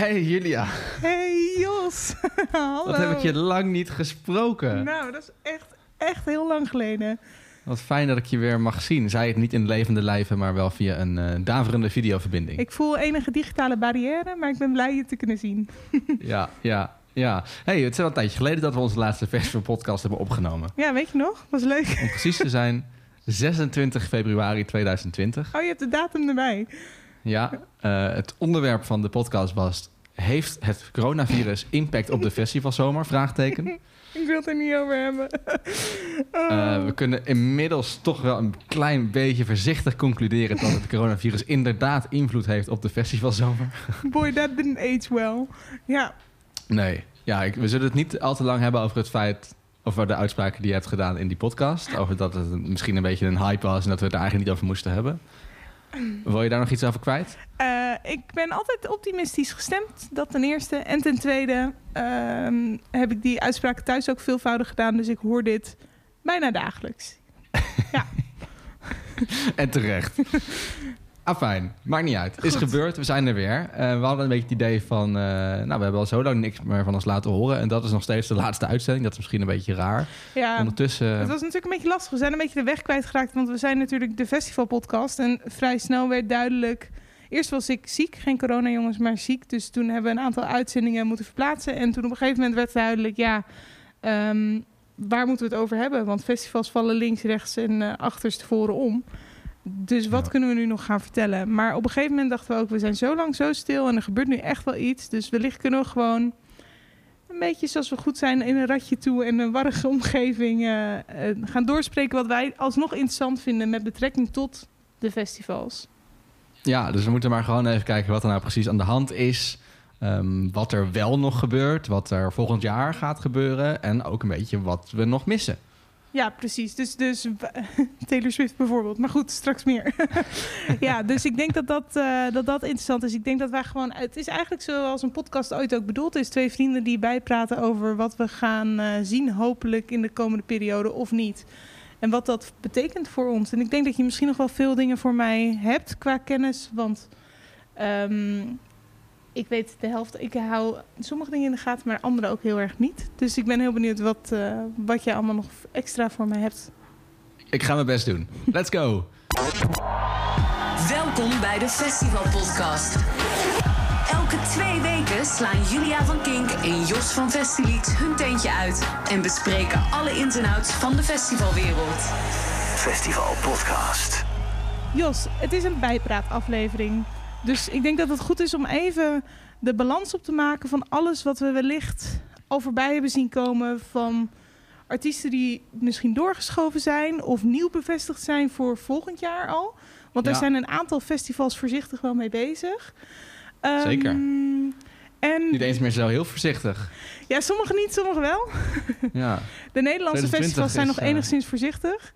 Hey Julia, Hey Jos. Hallo. wat heb ik je lang niet gesproken. Nou, dat is echt, echt heel lang geleden. Wat fijn dat ik je weer mag zien. Zij het niet in levende lijven, maar wel via een eh, daverende videoverbinding. Ik voel enige digitale barrière, maar ik ben blij je te kunnen zien. Ja, ja, ja. Hey, het is wel een tijdje geleden dat we onze laatste Festival podcast hebben opgenomen. Ja, weet je nog? Was leuk. Om precies te zijn, 26 februari 2020. Oh, je hebt de datum erbij. Ja, eh, het onderwerp van de podcast was... Heeft het coronavirus impact op de festivalzomer? Vraagteken. Ik wil het er niet over hebben. Oh. Eh, we kunnen inmiddels toch wel een klein beetje voorzichtig concluderen... dat het coronavirus inderdaad invloed heeft op de festivalzomer. Boy, that didn't age well. Ja, Nee, ja, ik, we zullen het niet al te lang hebben over het feit... over de uitspraken die je hebt gedaan in die podcast. Over dat het een- misschien een beetje een hype was... en dat we het er eigenlijk niet over moesten hebben. Wil je daar nog iets over kwijt? Eh, ik ben altijd optimistisch gestemd. Dat ten eerste. En ten tweede ehm, heb ik die uitspraken thuis ook veelvoudig gedaan. Dus ik hoor dit bijna dagelijks. En terecht. Afijn, maakt niet uit. Is Goed. gebeurd, we zijn er weer. Eh, we hadden een beetje het idee van... eh, nou, we hebben al zo lang niks meer van ons laten horen. En dat is nog steeds de laatste uitzending. Dat is misschien een beetje raar. Ja, Ondertussen... het was natuurlijk een beetje lastig. We zijn een beetje de weg kwijtgeraakt. Want we zijn natuurlijk de festivalpodcast. En vrij snel werd duidelijk... Eerst was ik ziek, geen corona jongens, maar ziek. Dus toen hebben we een aantal uitzendingen moeten verplaatsen. En toen op een gegeven moment werd duidelijk... ja, ehm, waar moeten we het over hebben? Want festivals vallen links, rechts en eh achterstevoren om. Dus wat Ja. kunnen we nu nog gaan vertellen? Maar op een gegeven moment dachten we ook... we zijn zo lang zo stil en er gebeurt nu echt wel iets. Dus wellicht kunnen we gewoon... een beetje zoals we goed zijn in een ratje toe... en een warrige omgeving eh, eh, gaan doorspreken... wat wij alsnog interessant vinden met betrekking tot de festivals. Ja, dus we moeten maar gewoon even kijken wat er nou precies aan de hand is. Ehm, wat er wel nog gebeurt. Wat er volgend jaar gaat gebeuren. En ook een beetje wat we nog missen. Ja, precies. Dus, dus Taylor Swift bijvoorbeeld. Maar goed, straks meer. ja, dus ik denk dat dat, eh, dat dat interessant is. Ik denk dat wij gewoon... Het is eigenlijk zoals een podcast ooit ook bedoeld is. Twee vrienden die bijpraten over wat we gaan eh, zien... hopelijk in de komende periode of niet. En wat dat betekent voor ons. En ik denk dat je misschien nog wel veel dingen voor mij hebt qua kennis. Want ehm, ik weet de helft... Ik hou sommige dingen in de gaten, maar andere ook heel erg niet. Dus ik ben heel benieuwd wat, eh, wat je allemaal nog extra voor mij hebt. Ik ga mijn best doen. Let's go! Welkom bij de Festival Podcast. Elke twee weken slaan Julia van Kink en Jos van Festilied hun teentje uit en bespreken alle ins en outs van de festivalwereld. Festival Podcast. Jos, het is een bijpraataflevering. Dus ik denk dat het goed is om even de balans op te maken van alles wat we wellicht al voorbij hebben zien komen. Van artiesten die misschien doorgeschoven zijn of nieuw bevestigd zijn voor volgend jaar al. Want er zijn een aantal festivals voorzichtig wel mee bezig. Ehm, Zeker. En Niet eens meer zo heel voorzichtig. ja, sommige niet, sommige wel. Ja. De Nederlandse 2020 festivals zijn nog eh, enigszins voorzichtig.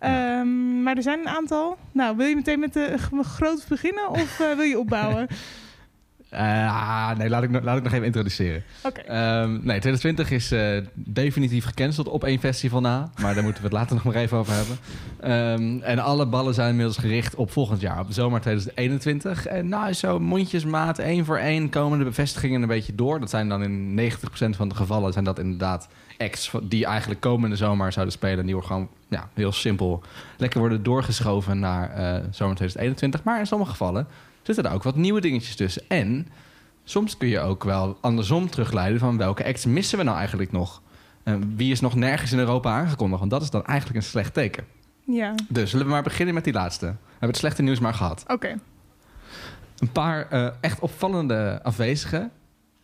Ja. Ehm, maar er zijn een aantal. Nou, wil je meteen met de g- groot beginnen of eh, wil je opbouwen? Eh, nee, laat ik, nog- laat ik nog even introduceren. Oké. Ehm, nee, 2020 is eh, definitief gecanceld op één festival na. Maar daar moeten we het later nog maar even over hebben. Ehm, en alle ballen zijn inmiddels gericht op volgend jaar, op zomer 2021. En nou, zo mondjesmaat, één voor één komen de bevestigingen een beetje door. Dat zijn dan in 90% van de gevallen zijn dat inderdaad acts die eigenlijk komende zomer zouden spelen. En die worden gewoon ja, heel simpel lekker worden doorgeschoven naar eh, zomer 2021. Maar in sommige gevallen zitten er ook wat nieuwe dingetjes tussen. En soms kun je ook wel andersom terugleiden van welke acts missen we nou eigenlijk nog. En wie is nog nergens in Europa aangekondigd? Want dat is dan eigenlijk een slecht teken. Ja, Dus zullen we maar beginnen met die laatste. We hebben het slechte nieuws maar gehad. oké. Een paar eh, echt opvallende afwezigen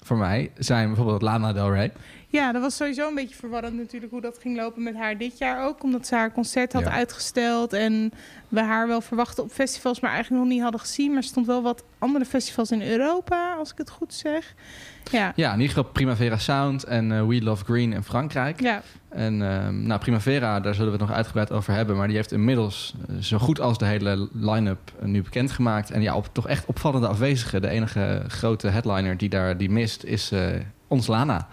voor mij zijn bijvoorbeeld Lana Del Rey. Ja, dat was sowieso een beetje verwarrend natuurlijk hoe dat ging lopen met haar dit jaar ook. Omdat ze haar concert had Ja. uitgesteld en we haar wel verwachten op festivals, maar eigenlijk nog niet hadden gezien. Maar er stond wel wat andere festivals in Europa, als ik het goed zeg. Ja, Ja, in ieder geval Primavera Sound en eh, We Love Green in Frankrijk. ja, En ehm, nou, Primavera, daar zullen we het nog uitgebreid over hebben. Maar die heeft inmiddels eh, zo goed als de hele line-up eh, nu bekendgemaakt. En ja, op, toch echt opvallende afwezigen. De enige grote headliner die daar die mist is eh, ons Lana.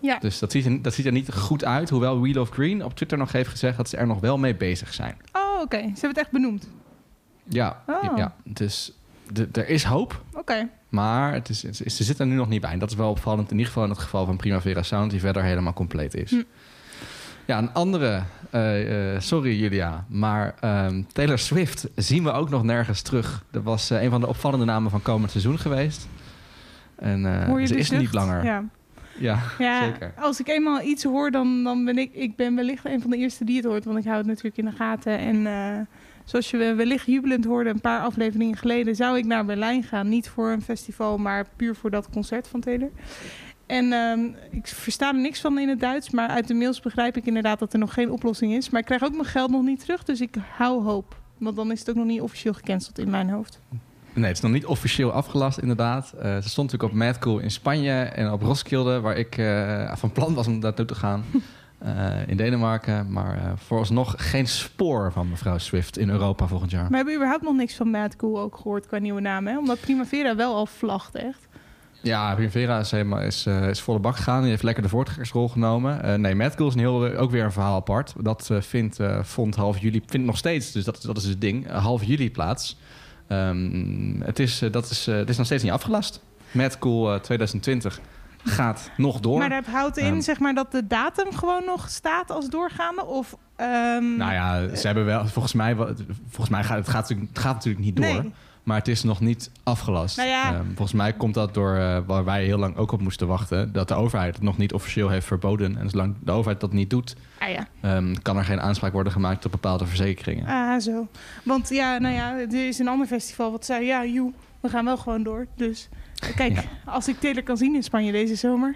ja. Dus dat ziet, er, dat ziet er niet goed uit. Hoewel We Love Green op Twitter nog heeft gezegd dat ze er nog wel mee bezig zijn. Oh, oké. Ze hebben het echt benoemd. Ja, Oh. ja, dus de- er is hoop. Oké. Maar het is, het is- ze zit er nu nog niet bij. En dat is wel opvallend. In ieder geval in het geval van Primavera Sound, die verder helemaal compleet is. Hm. Ja, een andere. eh, eh, sorry Julia, maar ehm, Taylor Swift zien we ook nog nergens terug. Dat was eh, een van de opvallende namen van komend seizoen geweest. En Hoor je ze is er niet langer. Ja, Ja. Ja, zeker. als ik eenmaal iets hoor, dan, dan ben ik, ik ben wellicht een van de eerste die het hoort. Want ik hou het natuurlijk in de gaten. En zoals je wellicht jubelend hoorde een paar afleveringen geleden, zou ik naar Berlijn gaan. Niet voor een festival, maar puur voor dat concert van Taylor. En ehm, ik versta er niks van in het Duits, maar uit de mails begrijp ik inderdaad dat er nog geen oplossing is. Maar ik krijg ook mijn geld nog niet terug, dus ik hou hoop. Want dan is het ook nog niet officieel gecanceld in mijn hoofd. Nee, het is nog niet officieel afgelast, inderdaad. Eh, ze stond natuurlijk op Mad Cool in Spanje en op Roskilde, waar ik eh, van plan was om naartoe te gaan. eh, in Denemarken. Maar vooralsnog geen spoor van mevrouw Swift in Europa volgend jaar. Maar we hebben überhaupt nog niks van Mad Cool ook gehoord qua nieuwe naam, hè? Omdat Primavera wel al vlagt, echt. Ja, Primavera is, helemaal, is, eh, is volle bak gegaan. Die heeft lekker de voortrekkersrol genomen. Eh, nee, Mad Cool is een heel, ook weer een verhaal apart. Dat eh, vindt, eh, vond half juli, vindt nog steeds, dus dat, dat is het ding, eh, half juli plaats. Ehm, het, is, eh, dat is, eh, het is nog steeds niet afgelast. Mad Cool eh, 2020 gaat nog door. Maar dat houdt in, Ehm. zeg maar, dat de datum gewoon nog staat als doorgaande? Of, ehm, Nou ja, ze hebben wel, volgens mij, volgens mij gaat het, gaat, natuurlijk- het gaat natuurlijk niet door. Nee. Maar het is nog niet afgelast. Nou ja. Ehm, volgens mij komt dat door eh, waar wij heel lang ook op moesten wachten. Dat de overheid het nog niet officieel heeft verboden. En zolang de overheid dat niet doet, Ah ja, ehm, kan er geen aanspraak worden gemaakt op bepaalde verzekeringen. ah zo. Want ja, nou ja, er is een ander festival wat zei, ja, joe, we gaan wel gewoon door. Dus kijk, Ja. als ik Taylor kan zien in Spanje deze zomer.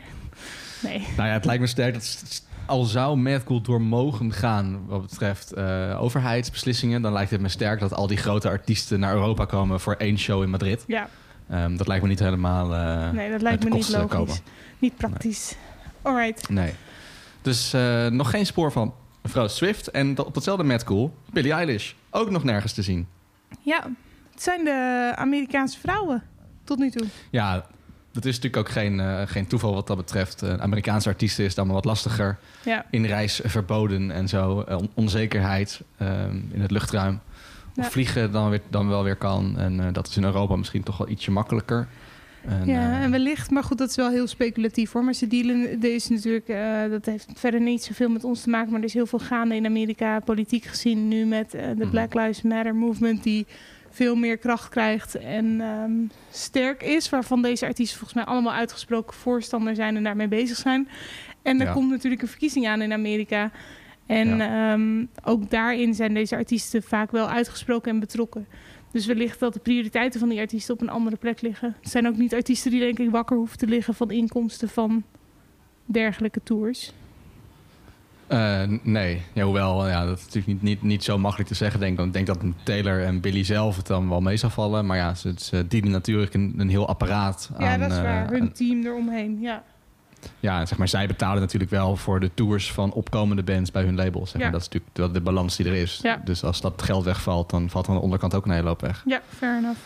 Nee. Nou ja, het lijkt me sterk dat al zou Mad Cool door mogen gaan wat betreft eh, overheidsbeslissingen, dan lijkt het me sterk dat al die grote artiesten naar Europa komen voor één show in Madrid. Ja, Ehm, dat lijkt me niet helemaal. eh, nee, dat lijkt me niet logisch. komen. Niet praktisch. Alright. Nee. Dus eh, nog geen spoor van mevrouw Swift. En op datzelfde Mad Cool, Billie Eilish. Ook nog nergens te zien. Ja, het zijn de Amerikaanse vrouwen tot nu toe. Ja, dat is natuurlijk ook geen, eh, geen toeval wat dat betreft. Eh, Amerikaanse artiesten is dan wat lastiger. Ja, Inreis verboden en zo. Eh, on- onzekerheid ehm, in het luchtruim. Of Ja. vliegen dan, weer, dan wel weer kan. En dat is in Europa misschien toch wel ietsje makkelijker. En, ja, en wellicht, maar goed, dat is wel heel speculatief hoor. Maar ze dealen, is natuurlijk, dat heeft verder niet zoveel met ons te maken, maar er is heel veel gaande in Amerika, politiek gezien nu met de Mhm. Black Lives Matter movement, die veel meer kracht krijgt en ehm, sterk is, waarvan deze artiesten volgens mij allemaal uitgesproken voorstander zijn en daarmee bezig zijn. En er Ja. komt natuurlijk een verkiezing aan in Amerika. En ehm, ook daarin zijn deze artiesten vaak wel uitgesproken en betrokken. Dus wellicht dat de prioriteiten van die artiesten op een andere plek liggen. Het zijn ook niet artiesten die denk ik wakker hoeven te liggen van inkomsten van dergelijke tours. Eh, nee, ja, hoewel ja, dat is natuurlijk niet, niet, niet zo makkelijk te zeggen. Denk, ik. ik denk dat Taylor en Billy zelf het dan wel mee zou vallen. Maar ja, ze, ze dienen natuurlijk een, een heel apparaat aan. ja, dat is eh, waar. Hun aan- team eromheen. Ja. ja, zeg maar, zij betalen natuurlijk wel voor de tours van opkomende bands bij hun label. Zeg maar. Ja. Dat is natuurlijk de, de balans die er is. Ja. Dus als dat geld wegvalt, dan valt er aan de onderkant ook een hele hoop weg. ja, fair enough.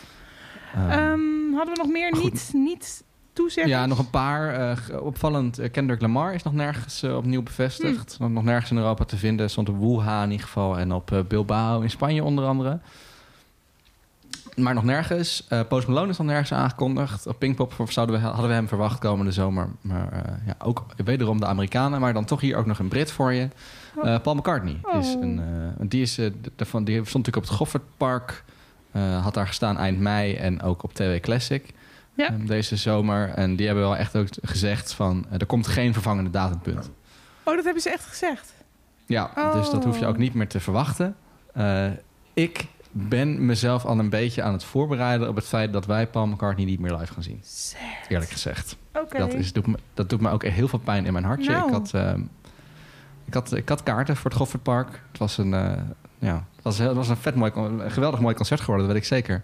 Ehm, hadden we nog meer goed. niet, niet toezeggen? ja, nog een paar. eh, opvallend, eh, Kendrick Lamar is nog nergens eh, opnieuw bevestigd. Hmm. Nog nergens in Europa te vinden. Stond op Wuhan in ieder geval. En op Bilbao in Spanje onder andere. Maar nog nergens. Post Malone is nog nergens aangekondigd. Op Pinkpop zouden we, hadden we hem verwacht komende zomer. Maar ja, ook wederom de Amerikanen. Maar dan toch hier ook nog een Brit voor je. Eh, Paul McCartney. Is Oh. een, die, is, daarvan, die stond natuurlijk op het Goffertpark. Had daar gestaan eind mei. En ook op TW Classic. Ja. Ehm, deze zomer. En die hebben wel echt ook gezegd van... eh, er komt geen vervangende datumpunt. Oh, dat hebben ze echt gezegd. Ja, dus dat hoef je Oh. ook niet meer te verwachten. Eh, ik ben mezelf al een beetje aan het voorbereiden... op het feit dat wij Paul McCartney niet meer live gaan zien. Eerlijk gezegd. Oké. Dat, is, doet me, dat doet me ook heel veel pijn in mijn hartje. Nou. Ik, had, ehm, ik, had, ik had kaarten voor het Goffertpark. Het was een, eh, ja, het was, heel- het was een, vet mooi, een geweldig mooi concert geworden, dat weet ik zeker.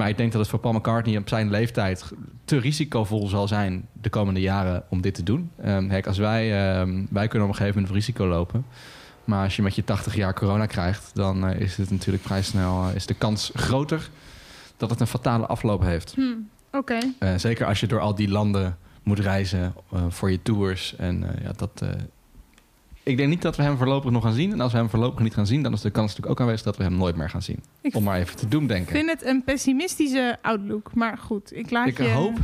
Maar ik denk dat het voor Paul McCartney op zijn leeftijd te risicovol zal zijn de komende jaren om dit te doen. Ehm, kijk, als wij, ehm, wij kunnen op een gegeven moment risico lopen. Maar als je met je 80 jaar corona krijgt, dan eh, is het natuurlijk vrij snel eh, is de kans groter dat het een fatale afloop heeft. Hm, Oké. Eh, zeker als je door al die landen moet reizen voor je tours. En ja, dat. Ik denk niet dat we hem voorlopig nog gaan zien. En als we hem voorlopig niet gaan zien, dan is de kans natuurlijk ook aanwezig dat we hem nooit meer gaan zien. Ik Om maar even te doen denken. vind het een pessimistische outlook. Maar goed, ik laat Ik je... hoop,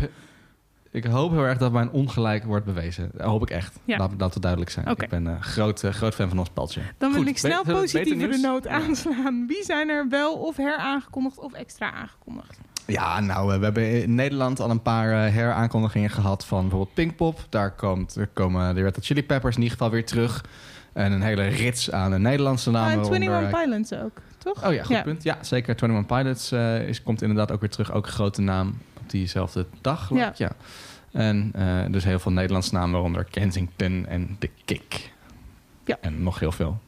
ik hoop heel erg dat mijn ongelijk wordt bewezen. Dat hoop ik echt. Ja. Laat, laat het duidelijk zijn. Ik ben een groot, eh, groot fan van ons paltje. Dan wil Goed, ik snel positievere nieuws? noot aanslaan. Wie zijn er wel of heraangekondigd of extra aangekondigd? Ja, nou, eh, we hebben in Nederland al een paar eh, heraankondigingen gehad van bijvoorbeeld Pinkpop. Daar, komt, er komen de Red Hot Chili Peppers in ieder geval weer terug. En een hele rits aan de Nederlandse Ah, namen. en 21 waaronder, eh, Pilots ook, toch? Oh ja, goed Ja. punt. Ja, zeker. 21 Pilots is, komt inderdaad ook weer terug. Ook een grote naam op diezelfde dag. geloof Ja. ik, ja. En dus heel veel Nederlandse namen, waaronder Kensington en The Kick. Ja. En nog heel veel.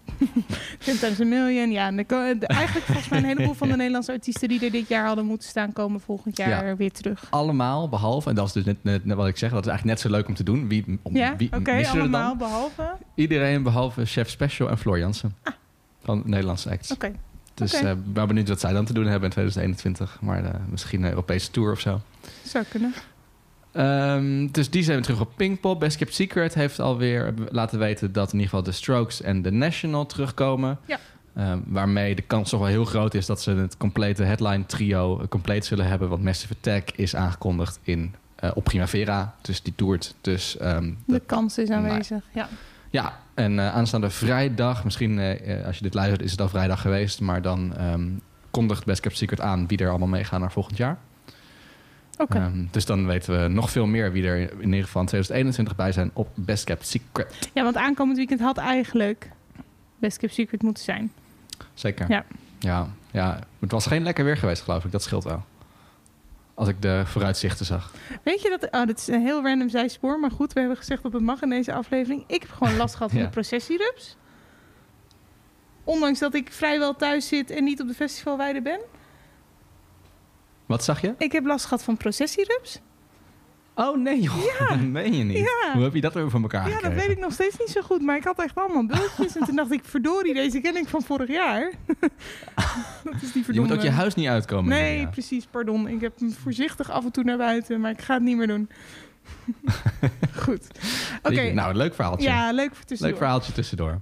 Ten Times a Million. Ja, en de, ko- de- eigenlijk volgens mij een heleboel van de Nederlandse artiesten die er dit jaar hadden moeten staan, komen volgend jaar Ja. weer terug. Allemaal, behalve, en dat is dus net, net, net wat ik zeg, dat is eigenlijk net zo leuk om te doen. Wie, om, Ja, wie oké, missen er dan? allemaal behalve. Iedereen behalve Chef Special en Floor Jansen. Van de Nederlandse acts. Ah. Oké, Dus oké. eh, ik ben benieuwd wat zij dan te doen hebben in 2021. Maar eh, misschien een Europese tour of zo. zou kunnen. Ehm, dus die zijn we terug op Pinkpop. Best Kept Secret heeft alweer laten weten dat in ieder geval de Strokes en The National terugkomen. Ja. Ehm, waarmee de kans toch wel heel groot is dat ze het complete headline trio compleet zullen hebben. Want Massive Attack is aangekondigd in, eh, op Primavera. Dus die toert. Dus ehm, De kans is aanwezig. Ja. ja, en eh, aanstaande vrijdag, misschien eh, eh, als je dit luistert is het al vrijdag geweest, maar dan kondigt Best Kept Secret aan wie er allemaal meegaan naar volgend jaar. Ehm, dus dan weten we nog veel meer wie er in ieder geval in 2021 bij zijn op Best Kept Secret. Ja, want aankomend weekend had eigenlijk Best Kept Secret moeten zijn. Zeker. Ja. Ja, ja, het was geen lekker weer geweest geloof ik, dat scheelt wel. Als ik de vooruitzichten zag. Weet je dat... Oh, dat is een heel random zijspoor. Maar goed, we hebben gezegd dat het mag in deze aflevering. Ik heb gewoon last gehad van de processierups. Ondanks dat ik vrijwel thuis zit en niet op de festivalweide ben. Wat zag je? Ik heb last gehad van processierups. Oh nee joh, dat meen je niet. Ja. Hoe heb je dat van elkaar Ja, dat gekregen? weet ik nog steeds niet zo goed. Maar ik had echt allemaal bultjes. en toen dacht ik, verdorie, deze ken ik van vorig jaar. dat is die Je moet verdomme... ook je huis niet uitkomen. Nee, precies, pardon. Ik heb hem voorzichtig af en toe naar buiten, maar ik ga het niet meer doen. Goed. Oké. Nou, leuk verhaaltje. Ja, leuk tussendoor. leuk verhaaltje tussendoor.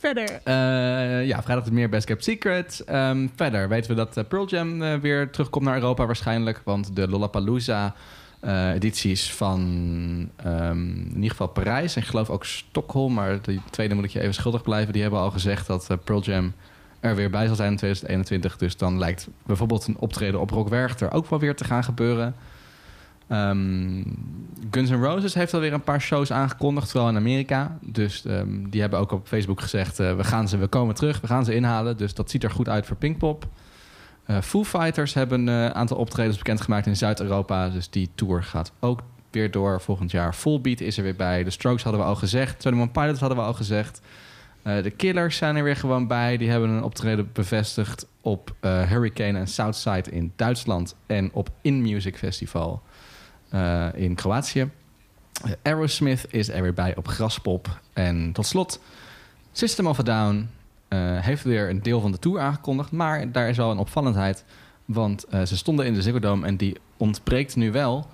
Verder. Eh, ja, vrijdag is meer Best Kept Secret. Ehm, verder weten we dat eh, Pearl Jam eh, weer terugkomt naar Europa waarschijnlijk. Want de Lollapalooza eh, edities van ehm, in ieder geval Parijs en ik geloof ook Stockholm. Maar de tweede moet ik je even schuldig blijven. Die hebben al gezegd dat Pearl Jam er weer bij zal zijn in 2021. Dus dan lijkt bijvoorbeeld een optreden op Rock Werchter ook wel weer te gaan gebeuren. Ehm, Guns N' Roses heeft alweer een paar shows aangekondigd, vooral in Amerika. Dus ehm, die hebben ook op Facebook gezegd: eh, we, gaan ze, we komen terug, we gaan ze inhalen. Dus dat ziet er goed uit voor Pinkpop. Eh Foo Fighters hebben een aantal optredens bekendgemaakt in Zuid-Europa. Dus die tour gaat ook weer door volgend jaar. Fullbeat is er weer bij. De Strokes hadden we al gezegd. 21 Pilots hadden we al gezegd. Eh, de Killers zijn er weer gewoon bij. Die hebben een optreden bevestigd op eh, Hurricane en Southside in Duitsland. En op In Music Festival eh, in Kroatië. Aerosmith is er weer bij op Graspop. En tot slot, System of a Down eh, heeft weer een deel van de tour aangekondigd. Maar daar is wel een opvallendheid. Want eh, ze stonden in de Ziggo Dome en die ontbreekt nu wel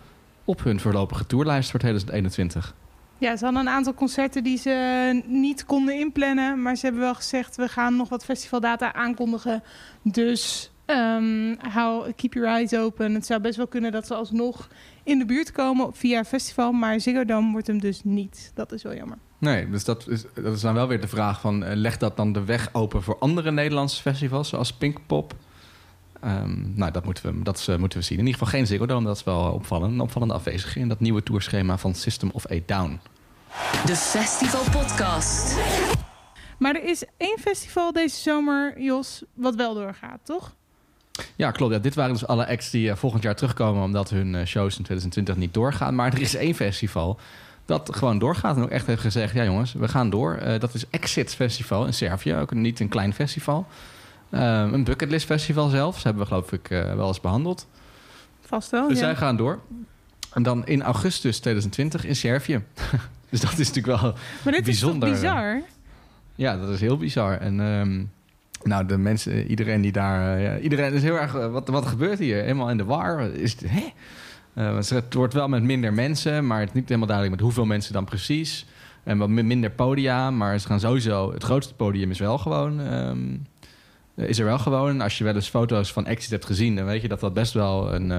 op hun voorlopige tourlijst voor 2021. Ja, ze hadden een aantal concerten die ze niet konden inplannen. Maar ze hebben wel gezegd, we gaan nog wat festivaldata aankondigen. Dus ehm, hou, keep your eyes open. Het zou best wel kunnen dat ze alsnog in de buurt komen via festival. Maar Ziggo Dome wordt hem dus niet. Dat is wel jammer. Nee, dus dat is, dat is dan wel weer de vraag van... eh, legt dat dan de weg open voor andere Nederlandse festivals... zoals Pinkpop? Ehm, nou, dat, moeten we, dat eh, moeten we zien. In ieder geval geen Ziggo Dome, dat is wel opvallend. Een opvallende afwezige in dat nieuwe tourschema van System of a Down. De Festival Podcast. Maar er is één festival deze zomer, Jos, wat wel doorgaat, toch? Ja, klopt. Ja, dit waren dus alle acts die eh, volgend jaar terugkomen... omdat hun eh, shows in 2020 niet doorgaan. Maar er is één festival dat gewoon doorgaat... en ook echt heeft gezegd, ja jongens, we gaan door. Eh, dat is Exit Festival in Servië. Ook niet een klein festival. Ehm, een bucketlist festival zelfs. hebben we geloof ik wel eens behandeld. Vast wel, Dus ja. zij gaan door. En dan in augustus 2020 in Servië. dus dat is natuurlijk wel... Maar dit bijzonder, is toch bizar? Ja, dat is heel bizar. En ehm, nou, de mensen, iedereen die daar... eh, ja, iedereen is heel erg... eh, wat, wat gebeurt hier? Helemaal in de war. Is het, hè? Eh, het wordt wel met minder mensen, maar het is niet helemaal duidelijk met hoeveel mensen dan precies. En wat mi- minder podia, maar ze gaan sowieso... Het grootste podium is wel gewoon... ehm, is er wel gewoon. Als je wel eens foto's van Exit hebt gezien... dan weet je dat dat best wel een...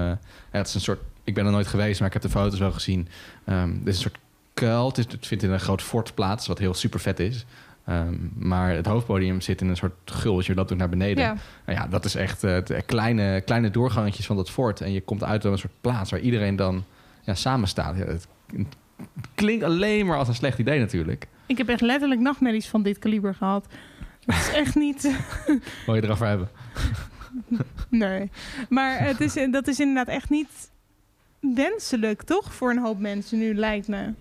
het is een soort... Ik ben er nooit geweest, maar ik heb de foto's wel gezien. Ehm het is een soort kuil. Het vindt in een groot fort plaats, wat heel super vet is. Ehm, maar het hoofdpodium zit in een soort gul, als je dat doet naar beneden. Ja. Nou ja, dat is echt de kleine, kleine doorgangetjes van dat fort. En je komt uit op een soort plaats waar iedereen dan ja, samen staat. Ja, het klinkt alleen maar als een slecht idee natuurlijk. Ik heb echt letterlijk nachtmerries van dit kaliber gehad. Het is echt niet... Wil je erover hebben? Nee. Maar het is, dat is inderdaad echt niet wenselijk, toch? Voor een hoop mensen nu, lijkt me.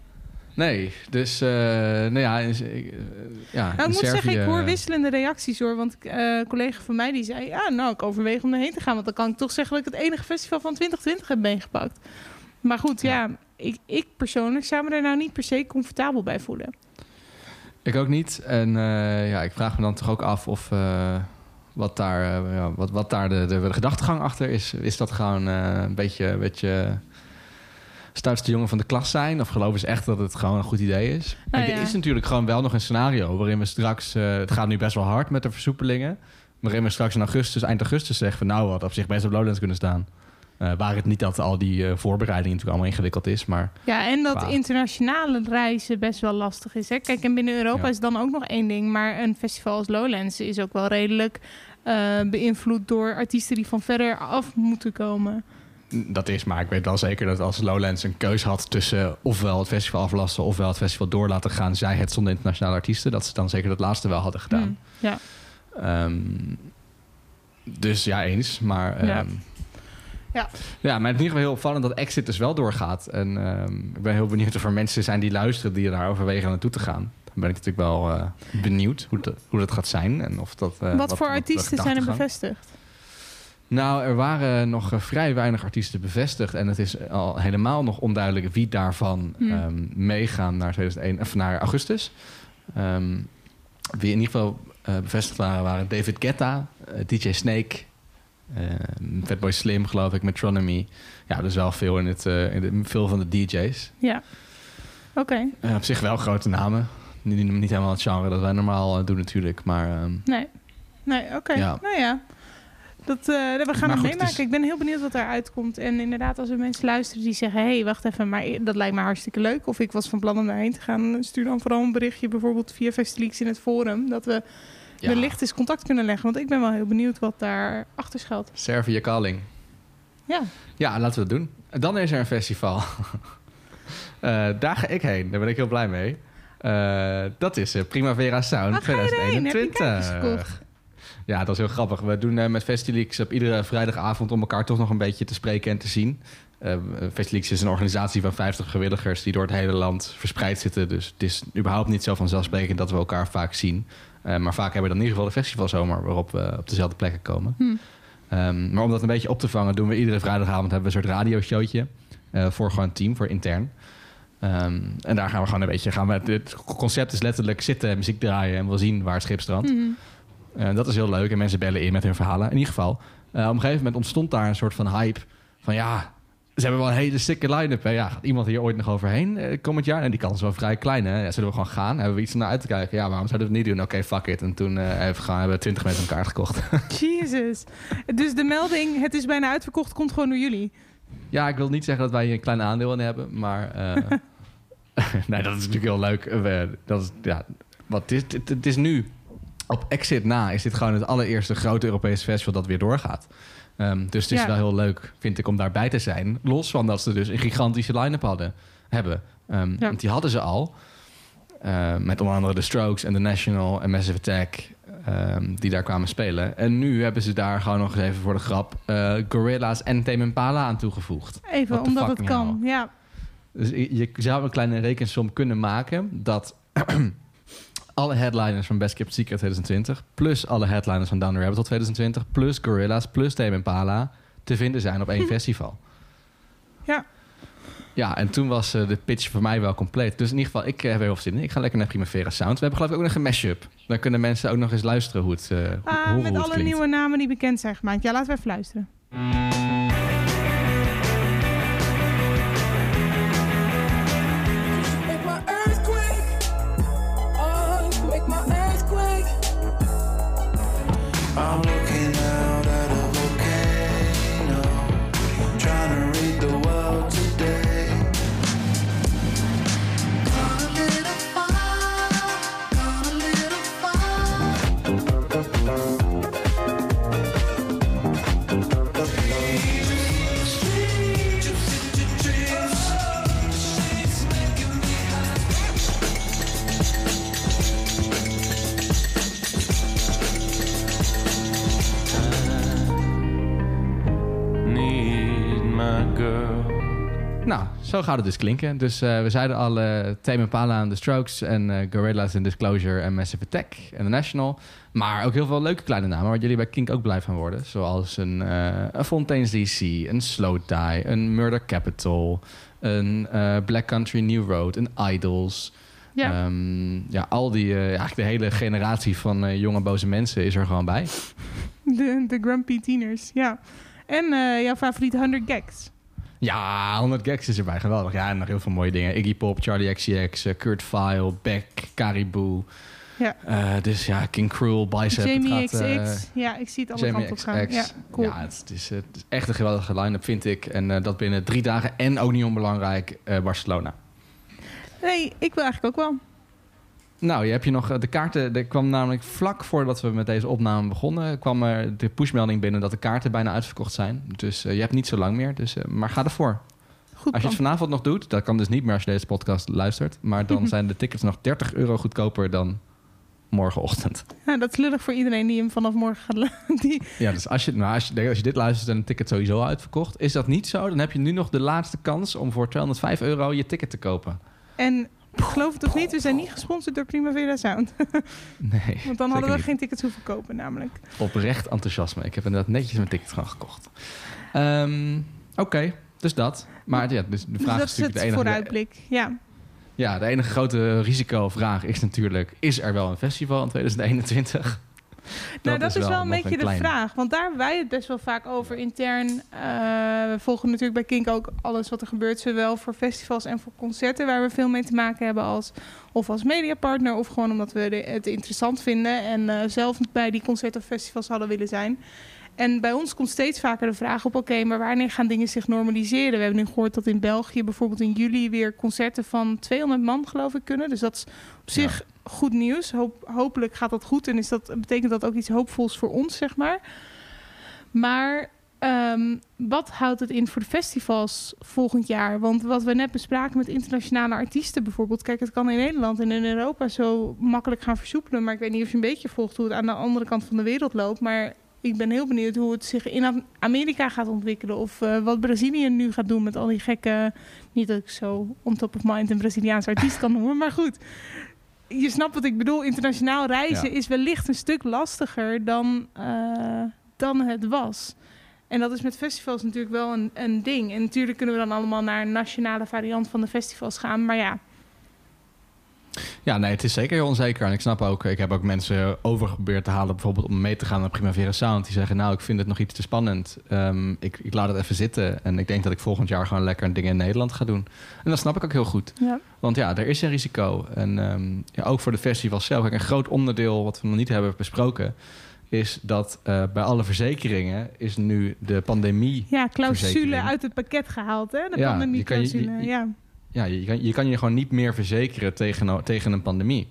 Nee, dus eh, nou ja, in, eh, ja Nou, ik moet zeggen, ik hoor wisselende reacties hoor. Want eh, een collega van mij die zei... Ja, nou, ik overweeg om erheen te gaan. Want dan kan ik toch zeggen dat ik het enige festival van 2020 heb meegepakt. Maar goed, ja, ik, ik persoonlijk zou me er nou niet per se comfortabel bij voelen. Ik ook niet. En eh, ja, ik vraag me dan toch ook af of eh, wat daar, eh, ja, wat, wat daar de, de, de gedachtegang achter is. Is dat gewoon eh, een beetje, een beetje stoutste jongen van de klas zijn? Of geloven ze echt dat het gewoon een goed idee is? Nou ja. Er is natuurlijk gewoon wel nog een scenario waarin we straks... eh, het gaat nu best wel hard met de versoepelingen. Waarin we straks in augustus, eind augustus zeggen van... nou, wat op zich best op Lowlands kunnen staan. Eh, waar het niet dat al die eh, voorbereiding natuurlijk allemaal ingewikkeld is. Maar Ja, en dat Qua- internationale reizen best wel lastig is. Hè? Kijk, en binnen Europa Ja. is dan ook nog één ding. Maar een festival als Lowlands is ook wel redelijk eh, beïnvloed door artiesten die van verder af moeten komen. Dat is, maar ik weet wel zeker dat als Lowlands een keus had tussen ofwel het festival aflasten ofwel het festival door laten gaan, zij het zonder internationale artiesten, dat ze dan zeker dat laatste wel hadden gedaan. Hmm, ja. Ehm, dus ja, eens. Maar Ja. ehm, Ja. ja, maar het is in ieder geval heel opvallend dat Exit dus wel doorgaat. En ehm, ik ben heel benieuwd of er mensen zijn die luisteren die daar overwegen om naartoe te gaan. Dan ben ik natuurlijk wel eh, benieuwd hoe, dat hoe dat gaat zijn. En of dat, eh, wat, voor artiesten zijn er bevestigd? Nou, er waren nog eh, vrij weinig artiesten bevestigd. En het is al helemaal nog onduidelijk wie daarvan Hmm. ehm, meegaan naar, 2001, of naar augustus. Ehm, wie in ieder geval eh, bevestigd waren, waren David Guetta, eh, DJ Snake, eh, Fatboy Slim, geloof ik, Metronomy. Ja, dus wel veel, in het, in de, veel van de DJ's. Ja. Oké. Op zich wel grote namen. Niet, niet helemaal het genre dat wij normaal doen natuurlijk. Maar Nee. Nee, oké. Ja. Nou ja. Dat, eh, we gaan Maar het goed, meemaken. is- Ik ben heel benieuwd wat eruit komt. En inderdaad, als er mensen luisteren die zeggen... hé, hey, wacht even, maar dat lijkt me hartstikke leuk. Of ik was van plan om daarheen te gaan. Stuur dan vooral een berichtje, bijvoorbeeld via Festleaks in het forum. Dat we ja, wellicht eens contact kunnen leggen. Want ik ben wel heel benieuwd wat daar achter schuilt. Servië Calling. Ja. Ja, laten we het doen. Dan is er een festival. Eh, daar ga ik heen. Daar ben ik heel blij mee. Eh, dat is Primavera Sound Ah, ga je erheen? Heb je 2021. Ja, dat is heel grappig. We doen eh, met Festileaks op iedere vrijdagavond om elkaar toch nog een beetje te spreken en te zien. Eh Festileaks is een organisatie van 50 vrijwilligers die door het hele land verspreid zitten. Dus het is überhaupt niet zo vanzelfsprekend dat we elkaar vaak zien. Eh, maar vaak hebben we dan in ieder geval de festivalzomer waarop we op dezelfde plekken komen. Hm. Ehm, maar om dat een beetje op te vangen, doen we iedere vrijdagavond hebben we een soort radioshowtje. eh voor gewoon team, voor intern. Ehm, en daar gaan we gewoon een beetje. Gaan we, het concept is letterlijk zitten, muziek draaien en we zien waar het schip strandt. Eh, dat is heel leuk en mensen bellen in met hun verhalen. In ieder geval, eh, op een gegeven moment ontstond daar een soort van hype. Van ja, ze hebben wel een hele sikke line-up. Hè. Ja, gaat iemand hier ooit nog overheen eh, komend jaar? En die kans is wel vrij klein. Hè? Ja, zullen we gewoon gaan? Hebben we iets naar uit te kijken? Ja, waarom zouden we het niet doen? Oké, fuck it. En toen even gaan, hebben we 20 mensen een kaart gekocht. Jezus. Dus de melding, het is bijna uitverkocht, komt gewoon door jullie. Ja, ik wil niet zeggen dat wij hier een klein aandeel in hebben, maar nee, dat is natuurlijk heel leuk. We, dat is, ja, wat het is, het, het is nu op Exit na is dit gewoon het allereerste grote Europese festival dat weer doorgaat. Ehm, dus het is Ja. wel heel leuk, vind ik, om daarbij te zijn. Los van dat ze dus een gigantische line-up hadden, hebben. Ehm, Ja. Want die hadden ze al. Eh, met onder andere The Strokes en The National en Massive Attack. ehm, die daar kwamen spelen. En nu hebben ze daar gewoon nog eens even voor de grap... eh Gorilla's en Tame Impala aan toegevoegd. Even, omdat het kan. Ja. Dus je je zou een kleine rekensom kunnen maken dat alle headliners van Best Kept Secret 2020, plus alle headliners van Down the Rabbit Hole 2020, plus Gorilla's, plus Tame Impala te vinden zijn op één festival. Ja. Ja, en toen was eh, de pitch voor mij wel compleet. Dus in ieder geval, ik eh, heb heel veel zin in. Ik ga lekker naar Primavera Sound. We hebben geloof ik ook nog een mashup. Dan kunnen mensen ook nog eens luisteren hoe het, hoe- Ah, met het alle klinkt. nieuwe namen die bekend zijn gemaakt. Ja, laten we even luisteren. Zo gaat het dus klinken. Dus eh, we zeiden al uh, Tame Impala en The Strokes en uh, Gorillaz en Disclosure en Massive Attack en The National. Maar ook heel veel leuke kleine namen waar jullie bij Kink ook blij van worden. Zoals een, een Fontaine's DC, een Slow Die, een Murder Capital, een Black Country New Road, een Idols. Ja, um, ja al die, eigenlijk de hele generatie van jonge boze mensen is er gewoon bij. De, de grumpy tieners, ja. En jouw favoriete 100 gags. Ja, 100 gags is erbij. Geweldig. Ja, en nog heel veel mooie dingen. Iggy Pop, Charlie XCX, uh, Kurt Vile, Beck, Caribou. Ja. Uh, dus ja, King Cruel, Bicep. Jamie XX. Uh, ja, ik zie het alle kanten op gaan. Ja, cool. ja het, is, het is echt een geweldige line-up, vind ik. En uh, dat binnen drie dagen. En ook niet onbelangrijk, Barcelona. Nee, ik wil eigenlijk ook wel. Nou, je hebt je nog de kaarten. Er kwam namelijk vlak voordat we met deze opname begonnen, kwam er de pushmelding binnen dat de kaarten bijna uitverkocht zijn. Dus uh, je hebt niet zo lang meer. Dus, uh, maar ga ervoor. Goed als je het vanavond nog doet, dat kan dus niet meer als je deze podcast luistert. Maar dan zijn de tickets nog 30 euro goedkoper dan morgenochtend. Ja, dat is lullig voor iedereen die hem vanaf morgen gaat die... Ja, dus als je, nou, als, je, als je dit luistert en een ticket sowieso uitverkocht, is dat niet zo? Dan heb je nu nog de laatste kans om voor 205 euro je ticket te kopen. En Geloof het of niet, we zijn niet gesponsord door Primavera Sound. nee. Want dan hadden we geen tickets hoeven kopen, namelijk. Oprecht enthousiasme. Ik heb inderdaad netjes mijn ticket gewoon gekocht. Um, Oké, dus dat. Maar ja, dus de dus vraag dat is natuurlijk de enige... vooruitblik, ja. Ja, de enige grote risicovraag is natuurlijk... is er wel een festival in 2021? Nou, dat is wel, een beetje de vraag. Want daar hebben wij het best wel vaak over intern. Uh, we volgen natuurlijk bij Kink ook alles wat er gebeurt. Zowel voor festivals en voor concerten waar we veel mee te maken hebben. Als, of als mediapartner of gewoon omdat we het interessant vinden. En uh, zelf bij die concerten of festivals hadden willen zijn. En bij ons komt steeds vaker de vraag op: oké, maar wanneer gaan dingen zich normaliseren? We hebben nu gehoord dat in België bijvoorbeeld in juli weer concerten van 200 man, geloof ik, kunnen. Dus dat is op zich goed nieuws. Hopelijk gaat dat goed en is dat, betekent dat ook iets hoopvols voor ons, zeg maar. Maar um, wat houdt het in voor de festivals volgend jaar? Want wat we net bespraken met internationale artiesten bijvoorbeeld. Kijk, het kan in Nederland en in Europa zo makkelijk gaan versoepelen. Maar ik weet niet of je een beetje volgt hoe het aan de andere kant van de wereld loopt. Maar ik ben heel benieuwd hoe het zich in Amerika gaat ontwikkelen. Of uh, wat Brazilië nu gaat doen met al die gekke... Niet dat ik zo on top of mind een Braziliaans artiest kan noemen, maar goed je snapt wat ik bedoel. Internationaal reizen is wellicht een stuk lastiger dan, uh, dan het was. En dat is met festivals natuurlijk wel een, een ding. En natuurlijk kunnen we dan allemaal naar een nationale variant van de festivals gaan. Maar ja, ja, nee, het is zeker heel onzeker. En ik snap ook, ik heb ook mensen over geprobeerd te halen, bijvoorbeeld om mee te gaan naar Primavera Sound. Die zeggen, nou, ik vind het nog iets te spannend. Um, ik, ik, laat het even zitten. En ik denk dat ik volgend jaar gewoon lekker dingen in Nederland ga doen. En dat snap ik ook heel goed. Ja. Want ja, er is een risico. En um, ja, ook voor de festival zelf. Kijk, een groot onderdeel wat we nog niet hebben besproken is dat uh, bij alle verzekeringen is nu de pandemie. Ja, clausule uit het pakket gehaald, hè? De ja, pandemie-clausule. Ja ja, je, kan, je kan je gewoon niet meer verzekeren tegen, tegen een pandemie.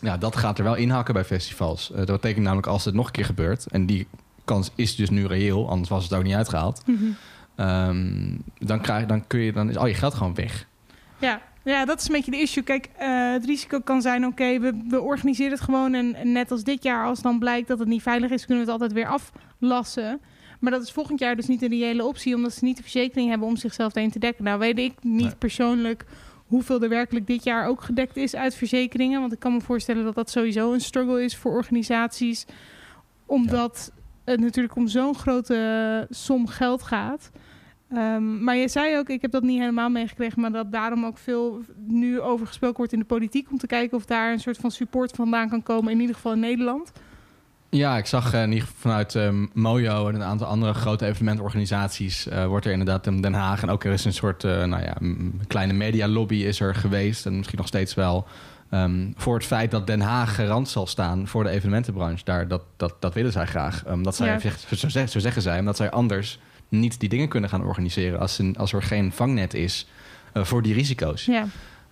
Ja, dat gaat er wel inhakken bij festivals. Uh, dat betekent namelijk als het nog een keer gebeurt... en die kans is dus nu reëel, anders was het ook niet uitgehaald... Mhm. Ehm, dan, krijg, dan, kun je, dan is al je geld gewoon weg. Ja, ja, dat is een beetje de issue. Kijk, uh, het risico kan zijn, oké, we, we organiseren het gewoon... En, net als dit jaar, als dan blijkt dat het niet veilig is... kunnen we het altijd weer aflassen... Maar dat is volgend jaar dus niet een reële optie, omdat ze niet de verzekering hebben om zichzelf heen te dekken. Nou, weet ik niet persoonlijk hoeveel er werkelijk dit jaar ook gedekt is uit verzekeringen. Want ik kan me voorstellen dat dat sowieso een struggle is voor organisaties. Omdat het natuurlijk om zo'n grote som geld gaat. Um, maar je zei ook, ik heb dat niet helemaal meegekregen, maar dat daarom ook veel nu over gesproken wordt in de politiek. Om te kijken of daar een soort van support vandaan kan komen, in ieder geval in Nederland. Ja, ik zag uh, vanuit um, Mojo en een aantal andere grote evenementorganisaties... Uh, wordt er inderdaad in Den Haag... en ook er is een soort uh, nou ja, kleine medialobby is er geweest... en misschien nog steeds wel... Um, voor het feit dat Den Haag garant zal staan voor de evenementenbranche. Daar, dat, dat, dat willen zij graag. Um, dat zij, ja. zo, zeg, zo, zeggen zij, omdat zij anders niet die dingen kunnen gaan organiseren... als, een, als er geen vangnet is voor die risico's. Ja.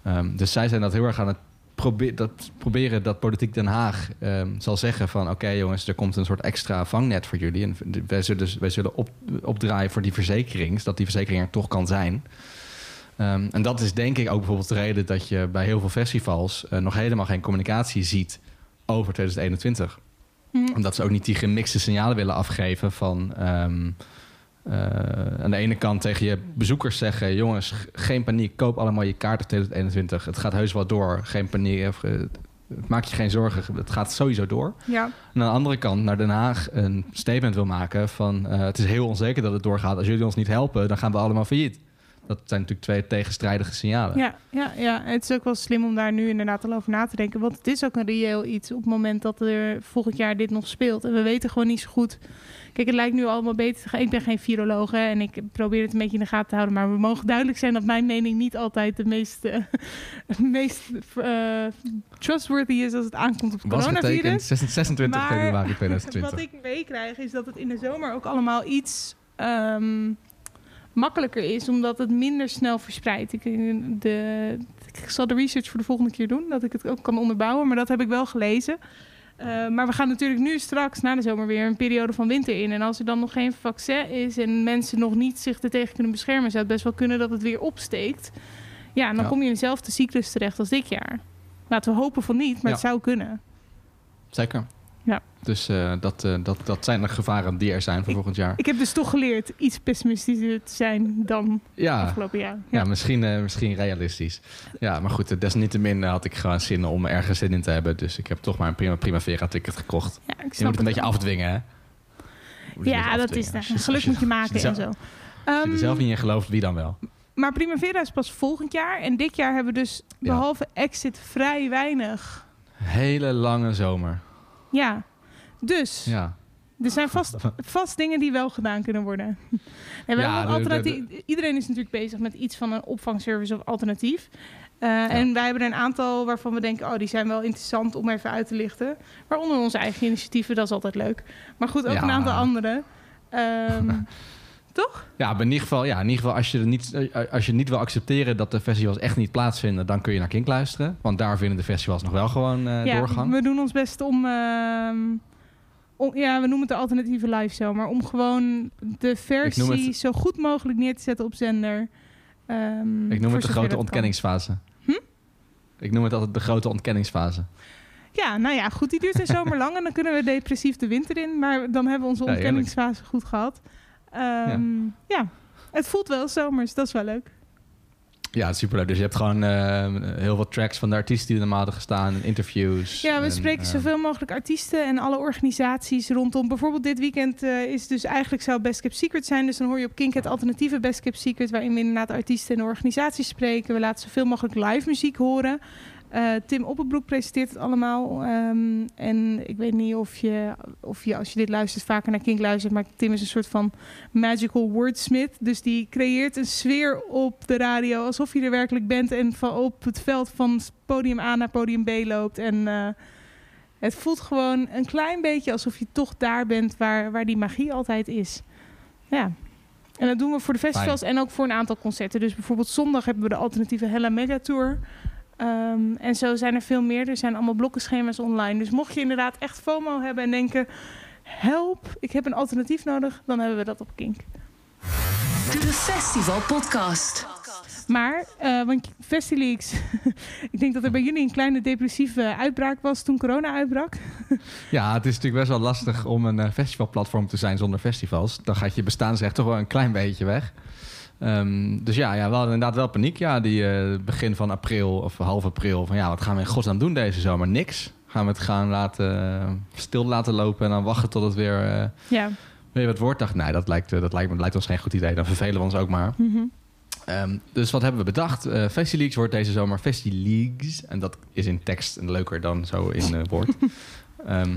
Um, dus zij zijn dat heel erg aan het probeer, dat, proberen dat politiek Den Haag um, zal zeggen van... oké jongens, er komt een soort extra vangnet voor jullie... en wij zullen, wij zullen op, opdraaien voor die verzekering... zodat die verzekering er toch kan zijn... Um, en dat is denk ik ook bijvoorbeeld de reden dat je bij heel veel festivals... Uh, nog helemaal geen communicatie ziet over 2021. Mm. Omdat ze ook niet die gemixte signalen willen afgeven van... Um, eh, aan de ene kant tegen je bezoekers zeggen... jongens, geen paniek, koop allemaal je kaarten 2021. Het gaat heus wel door, geen paniek. of, eh, maak je geen zorgen, het gaat sowieso door. Ja, En aan de andere kant naar Den Haag een statement wil maken van... eh, het is heel onzeker dat het doorgaat. Als jullie ons niet helpen, dan gaan we allemaal failliet. Dat zijn natuurlijk twee tegenstrijdige signalen. ja, ja, ja. Het is ook wel slim om daar nu inderdaad al over na te denken. Want het is ook een reëel iets op het moment dat er volgend jaar dit nog speelt. En we weten gewoon niet zo goed. Kijk, het lijkt nu allemaal beter te gaan. Ik ben geen viroloog hè, en ik probeer het een beetje in de gaten te houden. Maar we mogen duidelijk zijn dat mijn mening niet altijd de meest, eh, meest eh, trustworthy is als het aankomt op het Was getekend coronavirus. 26 Maar februari 2020. Wat ik meekrijg is dat het in de zomer ook allemaal iets ehm, makkelijker is, omdat het minder snel verspreidt. Ik, de, ik zal de research voor de volgende keer doen, dat ik het ook kan onderbouwen, maar dat heb ik wel gelezen. Eh, maar we gaan natuurlijk nu straks na de zomer weer een periode van winter in. En als er dan nog geen vaccin is en mensen nog niet zich er tegen kunnen beschermen, zou het best wel kunnen dat het weer opsteekt. Ja, en dan Ja. kom je in dezelfde cyclus terecht als dit jaar. Laten we hopen van niet, maar Ja. het zou kunnen. Zeker. Ja. Dus eh, dat, eh, dat, dat zijn de gevaren die er zijn voor volgend jaar. Ik heb dus toch geleerd iets pessimistischer te zijn dan Ja, afgelopen jaar. ja misschien, eh, misschien realistisch. Ja, maar goed, desalniettemin eh, had ik gewoon zin om ergens zin in te hebben. Dus ik heb toch maar een prima Primavera ticket gekocht. Ja, ik Je moet snap het een beetje wel. afdwingen, hè? Je een Ja, dat afdwingen. is als Geluk moet je maken als en je zo. Als je er Ehm, zelf niet in gelooft, wie dan wel? maar Primavera is pas volgend jaar. En dit jaar hebben we dus behalve exit vrij weinig. Hele lange zomer. Ja. Dus Ja. er zijn vast, vast dingen die wel gedaan kunnen worden. En we Ja, hebben alternatief. Iedereen is natuurlijk bezig met iets van een opvangservice of alternatief. Eh, En wij hebben er een aantal waarvan we denken, oh, die zijn wel interessant om even uit te lichten. Waaronder onze eigen initiatieven, dat is altijd leuk. Maar goed, ook Ja. een aantal andere. Ehm, toch? Ja, maar in ieder geval, ja, in ieder geval als, je er niet, als je niet wil accepteren dat de festivals echt niet plaatsvinden, dan kun je naar Kink luisteren. Want daar vinden de festivals nog wel gewoon eh, ja, doorgang. we doen ons best om, ehm, om... Ja, we noemen het de alternatieve live show. Maar om gewoon de versie het- zo goed mogelijk neer te zetten op zender. Ehm, Ik noem het de grote ontkenningsfase. Hm? Ik noem het altijd de grote ontkenningsfase. Ja, nou ja, goed. Die duurt een zomer lang en dan kunnen we depressief de winter in. Maar dan hebben we onze ontkenningsfase goed gehad. Ehm, ja. het voelt wel zomers. Dat is wel leuk. Ja, superleuk. Dus je hebt gewoon eh, heel veel tracks van de artiesten die er normaal hadden gestaan, en interviews. Ja, we en, spreken eh, zoveel mogelijk artiesten en alle organisaties rondom. Bijvoorbeeld dit weekend eh, is dus eigenlijk zou Best Kept Secret zijn. Dus dan hoor je op Kink het alternatieve Best Kept Secret... waarin we inderdaad artiesten en organisaties spreken. We laten zoveel mogelijk live muziek horen. Eh, Tim Oppenbroek presenteert het allemaal. Ehm, en ik weet niet of je, of je, als je dit luistert, vaker naar Kink luistert... maar Tim is een soort van magical wordsmith. Dus die creëert een sfeer op de radio... alsof je er werkelijk bent en van op het veld van podium A naar podium B loopt... en... eh, het voelt gewoon een klein beetje alsof je toch daar bent waar, waar die magie altijd is. Ja. En dat doen we voor de festivals en ook voor een aantal concerten. Dus bijvoorbeeld zondag hebben we de alternatieve Hella Mega Tour. Ehm, en zo zijn er veel meer. Er zijn allemaal blokkenschema's online. Dus mocht je inderdaad echt FOMO hebben en denken... help, ik heb een alternatief nodig, dan hebben we dat op Kink. De Festival Podcast. Maar, eh want Festileaks, ik denk dat er bij jullie een kleine depressieve uitbraak was toen corona uitbrak. Ja, het is natuurlijk best wel lastig om een eh, festivalplatform te zijn zonder festivals. Dan gaat je bestaansrecht toch wel een klein beetje weg. Ehm, dus ja, ja, we hadden inderdaad wel paniek. Ja, die eh, begin van april of half april. Van ja, wat gaan we in godsnaam doen deze zomer? Niks. Gaan we het gaan laten, eh, stil laten lopen en dan wachten tot het weer, eh, Ja. weer wat wordt? Dacht, nee, dat lijkt, dat, lijkt, me- lijkt ons geen goed idee. Dan vervelen we ons ook maar. Mhm. Ehm, dus wat hebben we bedacht? Eh FestiLeaks wordt deze zomer FestiLeagues. En dat is in tekst leuker dan zo in woord. Ehm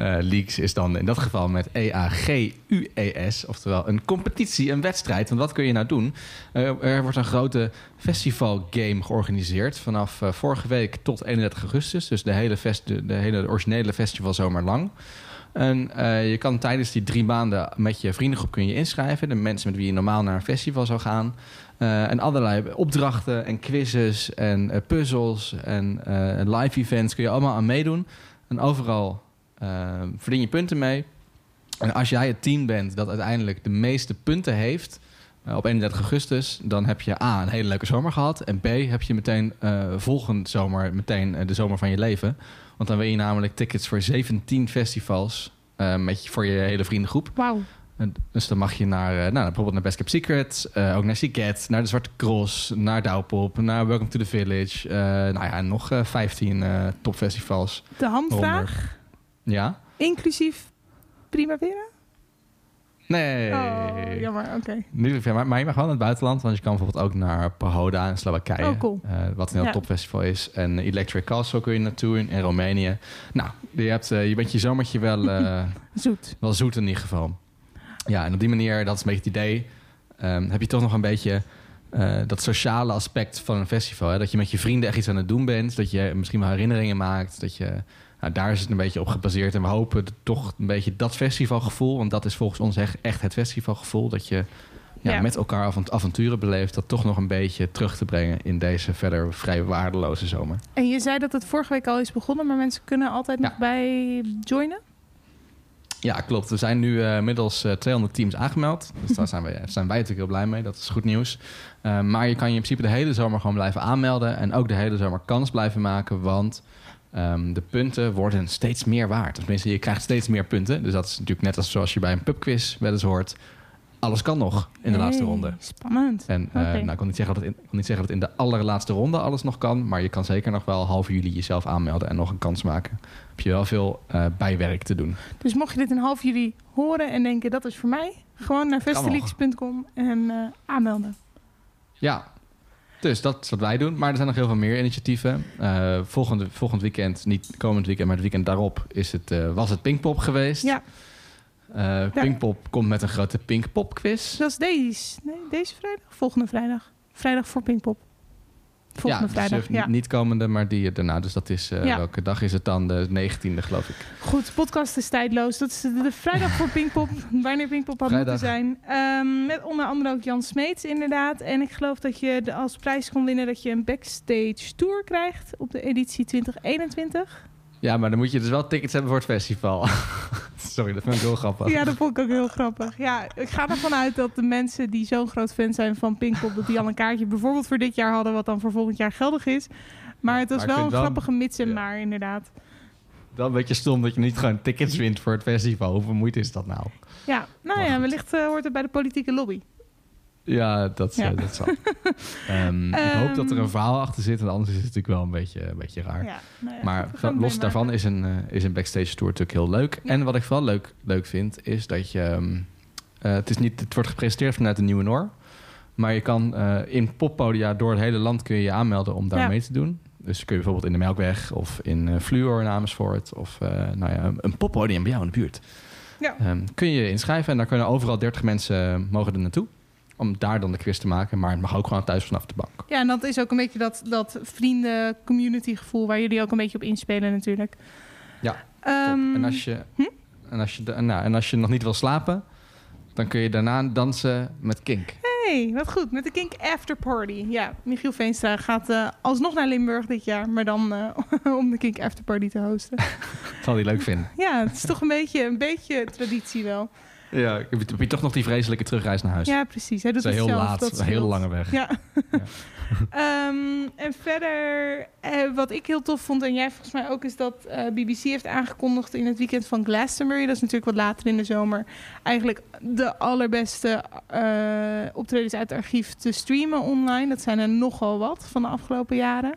eh, leagues is dan in dat geval met E-A-G-U-E-S. Oftewel een competitie, een wedstrijd. Want wat kun je nou doen? Eh, er wordt een grote festivalgame georganiseerd. Vanaf eh, vorige week tot 31 augustus. Dus de hele, de, originele festivalzomer lang. En je kan tijdens die drie maanden met je vriendengroep kun je inschrijven. De mensen met wie je normaal naar een festival zou gaan. En allerlei opdrachten en quizzes en puzzels en live events kun je allemaal aan meedoen. En overal eh, verdien je punten mee. En als jij het team bent dat uiteindelijk de meeste punten heeft eh, op 31 augustus, dan heb je A, een hele leuke zomer gehad. En B, heb je meteen eh volgend zomer meteen eh, de zomer van je leven. Want dan win je namelijk tickets voor 17 festivals met je, voor je hele vriendengroep. Wauw. Dus dan mag je naar, nou, bijvoorbeeld naar Best Kept Secret, ook naar Seagate, naar de Zwarte Cross, naar Douwpop, naar Welcome to the Village. nou ja, nog eh 15 eh, topfestivals. De hamvraag, Ja? inclusief Primavera? Nee. Oh, jammer, oké. Maar, maar je mag wel naar het buitenland, want je kan bijvoorbeeld ook naar Pahoda in Slowakije. Oh, cool. eh, wat een heel Ja. topfestival is. En Electric Castle kun je naartoe in, in Roemenië. Nou, je, hebt, eh, je bent je zomertje wel, eh, Zoet. wel zoet in ieder geval. Ja, en op die manier, dat is een beetje het idee, ehm, heb je toch nog een beetje dat sociale aspect van een festival. Hè? Dat je met je vrienden echt iets aan het doen bent. Dat je misschien wel herinneringen maakt. Dat je, nou, daar is het een beetje op gebaseerd. En we hopen toch een beetje dat festivalgevoel, want dat is volgens ons echt, echt het festivalgevoel. Dat je ja, Ja. met elkaar avont- avonturen beleeft. Dat toch nog een beetje terug te brengen in deze verder vrij waardeloze zomer. En je zei dat het vorige week al is begonnen, maar mensen kunnen altijd Ja. nog bij joinen? Ja, klopt. We zijn nu eh inmiddels eh, 200 teams aangemeld. Dus daar zijn, we, zijn wij natuurlijk heel blij mee. Dat is goed nieuws. Eh, maar je kan je in principe de hele zomer gewoon blijven aanmelden. En ook de hele zomer kans blijven maken. Want ehm, de punten worden steeds meer waard. Tenminste, je krijgt steeds meer punten. Dus dat is natuurlijk net als zoals je bij een pubquiz wel eens hoort. Alles kan nog in de laatste ronde. Spannend. En eh, Oké. nou, ik, wil niet zeggen dat in, ik wil niet zeggen dat in de allerlaatste ronde alles nog kan. Maar je kan zeker nog wel half juli jezelf aanmelden en nog een kans maken. Heb je wel veel eh, bijwerk te doen. Dus mocht je dit in half juli horen en denken dat is voor mij, gewoon naar Kan festileaks.com en eh, aanmelden. Ja, dus dat is wat wij doen. Maar er zijn nog heel veel meer initiatieven. Eh, volgende, volgend weekend, niet komend weekend, maar het weekend daarop is het, eh, was het Pinkpop geweest. Ja, Eh, Pinkpop komt met een grote Pinkpop quiz. dat is deze, nee, deze vrijdag? Volgende vrijdag. Vrijdag voor Pinkpop. Volgende ja, vrijdag, dus, ja. Niet komende, maar die daarna. Dus dat is, Ja. welke dag is het dan? De 19e geloof ik. Goed, podcast is tijdloos. Dat is de, de vrijdag voor Pinkpop. Wanneer Pinkpop had Vrijdag. moeten zijn. Ehm, met onder andere ook Jan Smeets inderdaad. En ik geloof dat je de, als prijs kon winnen dat je een backstage tour krijgt op de editie 2021. Ja, maar dan moet je dus wel tickets hebben voor het festival. Sorry, dat vind ik heel grappig. Ja, dat vond ik ook heel grappig. Ja, ik ga ervan uit dat de mensen die zo'n groot fan zijn van Pinkpop... dat die al een kaartje bijvoorbeeld voor dit jaar hadden... wat dan voor volgend jaar geldig is. Maar het was Maar wel een grappige mits en ja. maar, inderdaad. Dan een beetje stom dat je niet gewoon tickets wint voor het festival. Hoeveel moeite is dat nou? Ja, nou Maar ja, wellicht eh, hoort het bij de politieke lobby. Ja, dat, Ja. eh, dat zal. Ehm, ik hoop dat er Ehm. een verhaal achter zit, want anders is het natuurlijk wel een beetje, een beetje raar. Ja, nou ja, maar los daarvan is een, eh, is een backstage tour natuurlijk heel leuk. En wat ik vooral leuk, leuk vind, is dat je... ehm, eh, het, is niet, het wordt gepresenteerd vanuit de Nieuwe Noor. Maar je kan in poppodia door het hele land kun je je aanmelden om daar mee te doen. Dus kun je bijvoorbeeld in de Melkweg of in Fluor in Amersfoort... of nou ja, een- poppodium bij jou in de buurt. Ja. Ehm, kun je je inschrijven en daar kunnen overal 30 mensen mogen er naartoe. Om daar dan de quiz te maken. Maar het mag ook gewoon thuis vanaf de bank. Ja, en dat is ook een beetje dat, dat vrienden-community gevoel... waar jullie ook een beetje op inspelen natuurlijk. Ja, Ehm, en, als je, hm? en, als je, nou, en als je nog niet wil slapen, dan kun je daarna dansen met Kink. hey, wat goed. Met de Kink After Party. Ja, Michiel Veenstra gaat eh, alsnog naar Limburg dit jaar... maar dan eh, om de Kink After Party te hosten. Dat zal hij leuk vinden. ja, het is toch een beetje, een beetje traditie wel. Ja, heb je, toch nog die vreselijke terugreis naar huis. Ja, precies. Hij doet dat is het heel zelf. laat, dat een hele scheelt. lange weg. Ja. Ja. Ehm, en verder, eh, wat ik heel tof vond, en jij volgens mij ook, is dat eh, BBC heeft aangekondigd in het weekend van Glastonbury, dat is natuurlijk wat later in de zomer, eigenlijk de allerbeste eh, optredens uit het archief te streamen online. Dat zijn er nogal wat van de afgelopen jaren.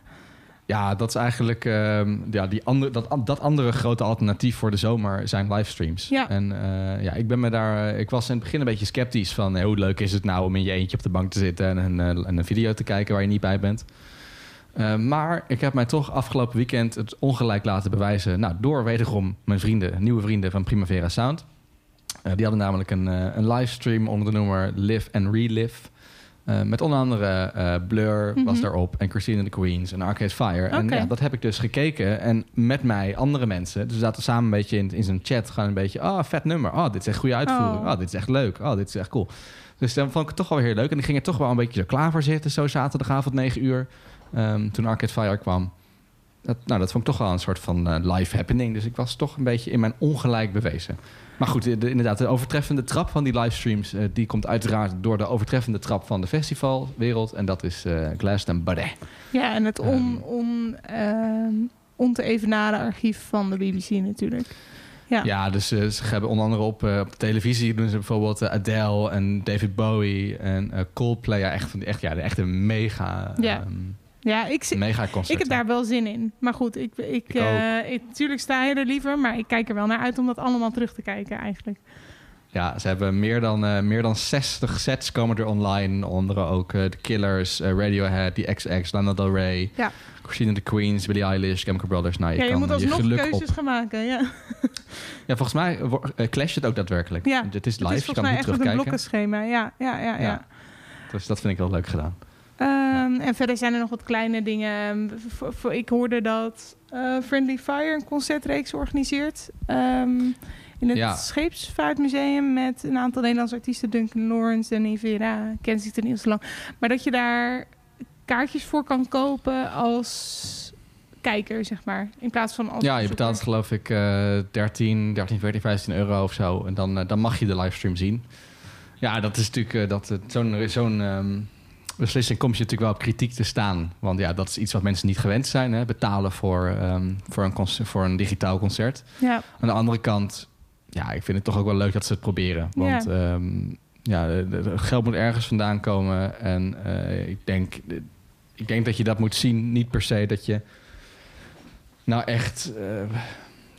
Ja, dat is eigenlijk ehm, ja, die andere, dat, dat andere grote alternatief voor de zomer zijn livestreams. Ja. En eh, ja, ik ben me daar. eh, Ik was in het begin een beetje sceptisch van eh, hoe leuk is het nou om in je eentje op de bank te zitten en een, en een video te kijken waar je niet bij bent. Maar ik heb mij toch afgelopen weekend het ongelijk laten bewijzen. Nou, door wederom mijn vrienden, nieuwe vrienden van Primavera Sound. Die hadden namelijk een, een livestream onder de noemer Live and Relive. Eh, met onder andere eh, Blur was Mhm. daarop en Christine and the Queens en Arcade Fire. En ja, dat heb ik dus gekeken en met mij andere mensen. Dus we zaten samen een beetje in, in zo'n chat gewoon een beetje... Oh, vet nummer. Oh, dit is echt goede uitvoering. Oh. Oh. dit is echt leuk. Oh, dit is echt cool. Dus dan vond ik het toch wel heel leuk. En ik ging er toch wel een beetje zo klaar voor zitten. Zo zaterdagavond 9 uur. ehm, toen Arcade Fire kwam. Dat, nou, dat vond ik toch wel een soort van eh, live happening. Dus ik was toch een beetje in mijn ongelijk bewezen. Maar goed, de, de- inderdaad, de overtreffende trap van die livestreams... eh, die komt uiteraard door de overtreffende trap van de festivalwereld. En dat is eh Glastonbury. Ja, en het on, Ehm. on, ehm, on te evenaren archief van de BBC natuurlijk. Ja. Ja, dus ze hebben onder andere op, op de televisie doen ze bijvoorbeeld Adele en David Bowie en Coldplay. Ja, echt, van die- echt, ja, de echte mega, Ja. ehm, Ja, ik, zie- mega concert. ik heb daar wel zin in. Maar goed, ik, ik, Ik eh, ik, natuurlijk sta je er liever, maar ik kijk er wel naar uit om dat allemaal terug te kijken eigenlijk. Ja, ze hebben meer dan, eh, meer dan 60 sets komen er online. Onder ook eh, The Killers, eh, Radiohead, The XX, Lana Del Rey, Ja. Christine and the Queens, Billie Eilish, Chemical Brothers. Nou, je ja, je kan moet je alsnog geluk keuzes op. gaan maken. Ja. Ja, volgens mij eh, clasht het ook daadwerkelijk. Ja, Het is live, het is je volgens kan mij echt met een blokkenschema. Ja, ja, ja. ja. Ja. Dus dat vind ik wel leuk gedaan. Ehm, En verder zijn er nog wat kleine dingen. V- v- Ik hoorde dat eh, Friendly Fire een concertreeks organiseert. ehm, in het Ja. Scheepsvaartmuseum met een aantal Nederlandse artiesten. Duncan Lawrence, Danny Vera, Kensington Niels Lang. Maar dat je daar kaartjes voor kan kopen als kijker, zeg maar. In plaats van als Ja, je betaalt geloof ik eh 13, 13, 14, 15 euro of zo. En dan, eh, dan mag je de livestream zien. Ja, dat is natuurlijk... eh, dat, zo'n zo'n ehm, beslissing komt je natuurlijk wel op kritiek te staan. Want ja, dat is iets wat mensen niet gewend zijn. Hè? Betalen voor, ehm, voor, een concert, voor een digitaal concert. Ja, Aan de andere kant, ja, ik vind het toch ook wel leuk dat ze het proberen. Want ja, ja de- de- het geld moet ergens vandaan komen. En eh, ik, denk, ik denk dat je dat moet zien. Niet per se dat je nou echt eh,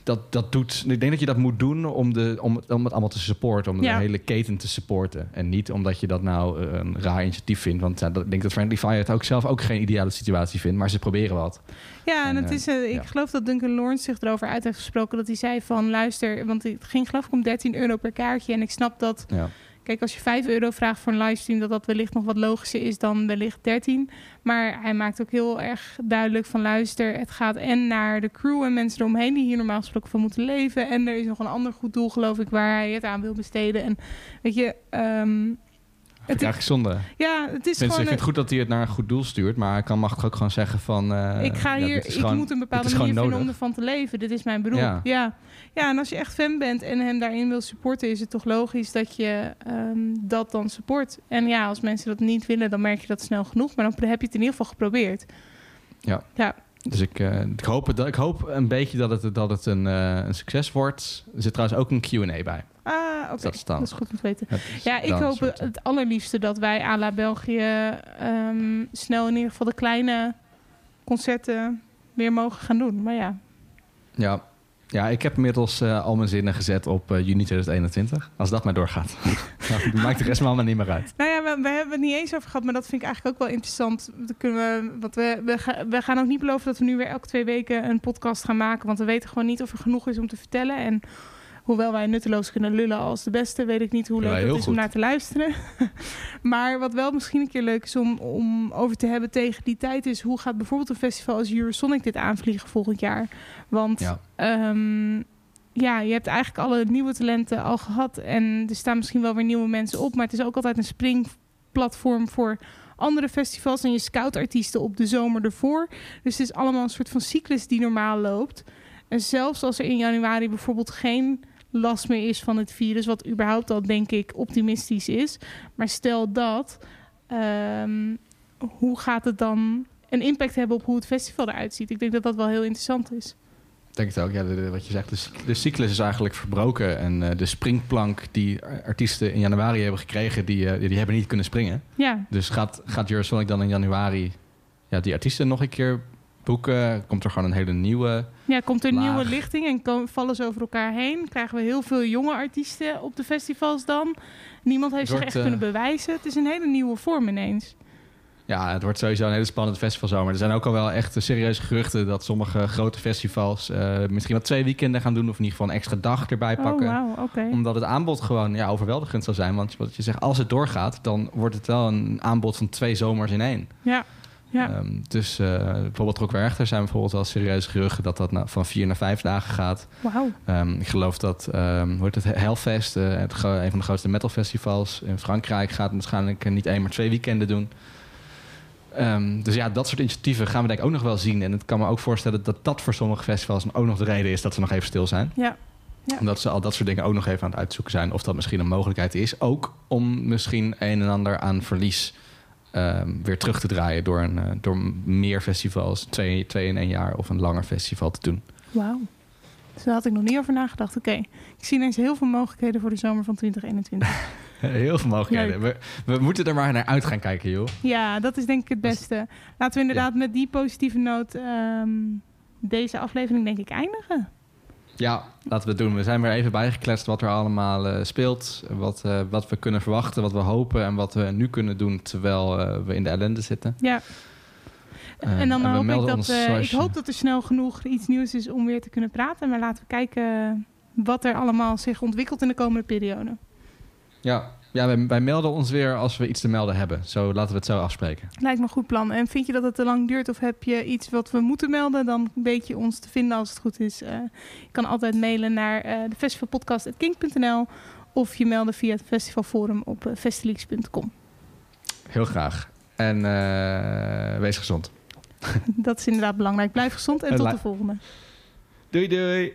dat, dat doet. Ik denk dat je dat moet doen om, de, om, het- om het allemaal te supporten. Om Ja. de hele keten te supporten. En niet omdat je dat nou eh, een raar initiatief vindt. Want ja, dat, ik denk dat Friendly Fire het ook zelf ook geen ideale situatie vindt. Maar ze proberen wat. Ja, en En, het eh, is, eh, ik ja. geloof dat Duncan Lawrence zich erover uit heeft gesproken. Dat hij zei van luister, want het ging geloof ik om 13 euro per kaartje. En ik snap dat, Ja. Kijk als je 5 euro vraagt voor een livestream, dat dat wellicht nog wat logischer is dan wellicht 13. Maar hij maakt ook heel erg duidelijk van luister, het gaat en naar de crew en mensen eromheen die hier normaal gesproken van moeten leven. En er is nog een ander goed doel geloof ik waar hij het aan wil besteden. En weet je, ehm, Ik eigenlijk zonde. ja, het is Tenminste, ik gewoon... vind het goed dat hij het naar een goed doel stuurt. Maar hij kan, mag toch ook gewoon zeggen van... eh, ik ga ja, hier, ik gewoon- moet een bepaalde manier gewoon vinden om ervan te leven. Dit is mijn beroep. Ja. Ja. ja. en als je echt fan bent en hem daarin wil supporten, is het toch logisch dat je ehm, dat dan support. En ja, als mensen dat niet willen, dan merk je dat snel genoeg. Maar dan heb je het in ieder geval geprobeerd. Ja. Ja, Dus ik, eh, ik, hoop het, ik hoop een beetje dat het, dat het een, eh, een succes wordt. Er zit trouwens ook een Q&A bij. Ah, oké. dat is dan. Dat is goed om te weten. Ja, ik dan hoop het allerliefste dat wij à la België ehm, snel in ieder geval de kleine concerten weer mogen gaan doen. Maar ja, Ja. ja, ik heb inmiddels eh, al mijn zinnen gezet op eh, juni 2021. Als dat maar doorgaat. dan maakt de rest me allemaal niet meer uit. Nou ja, we, we hebben het niet eens over gehad, maar dat vind ik eigenlijk ook wel interessant. Dat kunnen we, want we, we, ga- we gaan ook niet beloven dat we nu weer elke twee weken een podcast gaan maken. Want we weten gewoon niet of er genoeg is om te vertellen. En hoewel wij nutteloos kunnen lullen als de beste, weet ik niet hoe leuk het is om naar te luisteren. maar wat wel misschien een keer leuk is om, om over te hebben tegen die tijd is... hoe gaat bijvoorbeeld een festival als Eurosonic dit aanvliegen volgend jaar? Want Ja. Ehm, ja, je hebt eigenlijk alle nieuwe talenten al gehad. En er staan misschien wel weer nieuwe mensen op. Maar het is ook altijd een springplatform voor andere festivals. En je scout artiesten op de zomer ervoor. Dus het is allemaal een soort van cyclus die normaal loopt. En zelfs als er in januari bijvoorbeeld geen last meer is van het virus. Wat überhaupt al denk ik optimistisch is. Maar stel dat. ehm, hoe gaat het dan een impact hebben op hoe het festival eruit ziet? Ik denk dat dat wel heel interessant is. Ik denk het ook. Ja, de- de- wat je zegt, de, de cyclus is eigenlijk verbroken. En eh, de springplank die artiesten in januari hebben gekregen... die, eh, die, die hebben niet kunnen springen. Ja, Dus gaat, gaat Eurosonic dan in januari ja, die artiesten nog een keer boeken? Komt er gewoon een hele nieuwe... Ja, komt er laag. nieuwe lichting en ko- vallen ze over elkaar heen? Krijgen we heel veel jonge artiesten op de festivals dan? Niemand heeft zich echt eh, kunnen bewijzen. Het is een hele nieuwe vorm ineens. Ja, het wordt sowieso een hele spannende festivalzomer. Er zijn ook al wel echt serieuze geruchten dat sommige grote festivals eh, misschien wel twee weekenden gaan doen, of in ieder geval een extra dag erbij pakken. Oh, oké. Omdat het aanbod gewoon ja, overweldigend zal zijn. Want wat je zegt, als het doorgaat, dan wordt het wel een aanbod van twee zomers in één. Ja, ja. Ehm, dus eh, bijvoorbeeld Rockwerchter zijn bijvoorbeeld wel serieuze geruchten dat dat nou van vier naar vijf dagen gaat. wauw. Ehm, ik geloof dat um, hoe heet het, Hellfest, eh, het, een van de grootste metalfestivals in Frankrijk, gaat waarschijnlijk eh, niet één, maar twee weekenden doen. Ehm, dus ja, dat soort initiatieven gaan we denk ik ook nog wel zien. En het kan me ook voorstellen dat dat voor sommige festivals ook nog de reden is dat ze nog even stil zijn. Ja. Ja. Omdat ze al dat soort dingen ook nog even aan het uitzoeken zijn. Of dat misschien een mogelijkheid is. Ook om misschien een en ander aan verlies ehm, weer terug te draaien. Door, een, eh, door meer festivals, twee, twee in één jaar of een langer festival te doen. Wauw. Dus daar had ik nog niet over nagedacht. Oké, ik zie ineens heel veel mogelijkheden voor de zomer van 2021. Heel veel mogelijkheden. We, we moeten er maar naar uit gaan kijken, joh. ja, dat is denk ik het beste. Laten we inderdaad met die positieve noot ehm, deze aflevering denk ik eindigen. Ja, laten we het doen. We zijn weer even bijgekletst wat er allemaal eh, speelt. Wat, eh, wat we kunnen verwachten, wat we hopen en wat we nu kunnen doen terwijl eh, we in de ellende zitten. Ja. En dan we hoop ik dat, zoals ik hoop dat er snel genoeg iets nieuws is om weer te kunnen praten. Maar laten we kijken wat er allemaal zich ontwikkelt in de komende periode. Ja, ja wij, wij melden ons weer als we iets te melden hebben. Zo laten we het zo afspreken. Lijkt me een goed plan. En vind je dat het te lang duurt of heb je iets wat we moeten melden, dan weet je ons te vinden als het goed is. Eh, je kan altijd mailen naar eh de festivalpodcast.kink.nl of je melden via het festivalforum op uh, festileaks.com. Heel graag. En wees gezond. Dat is inderdaad belangrijk. Blijf gezond en En tot de volgende. Doei doei.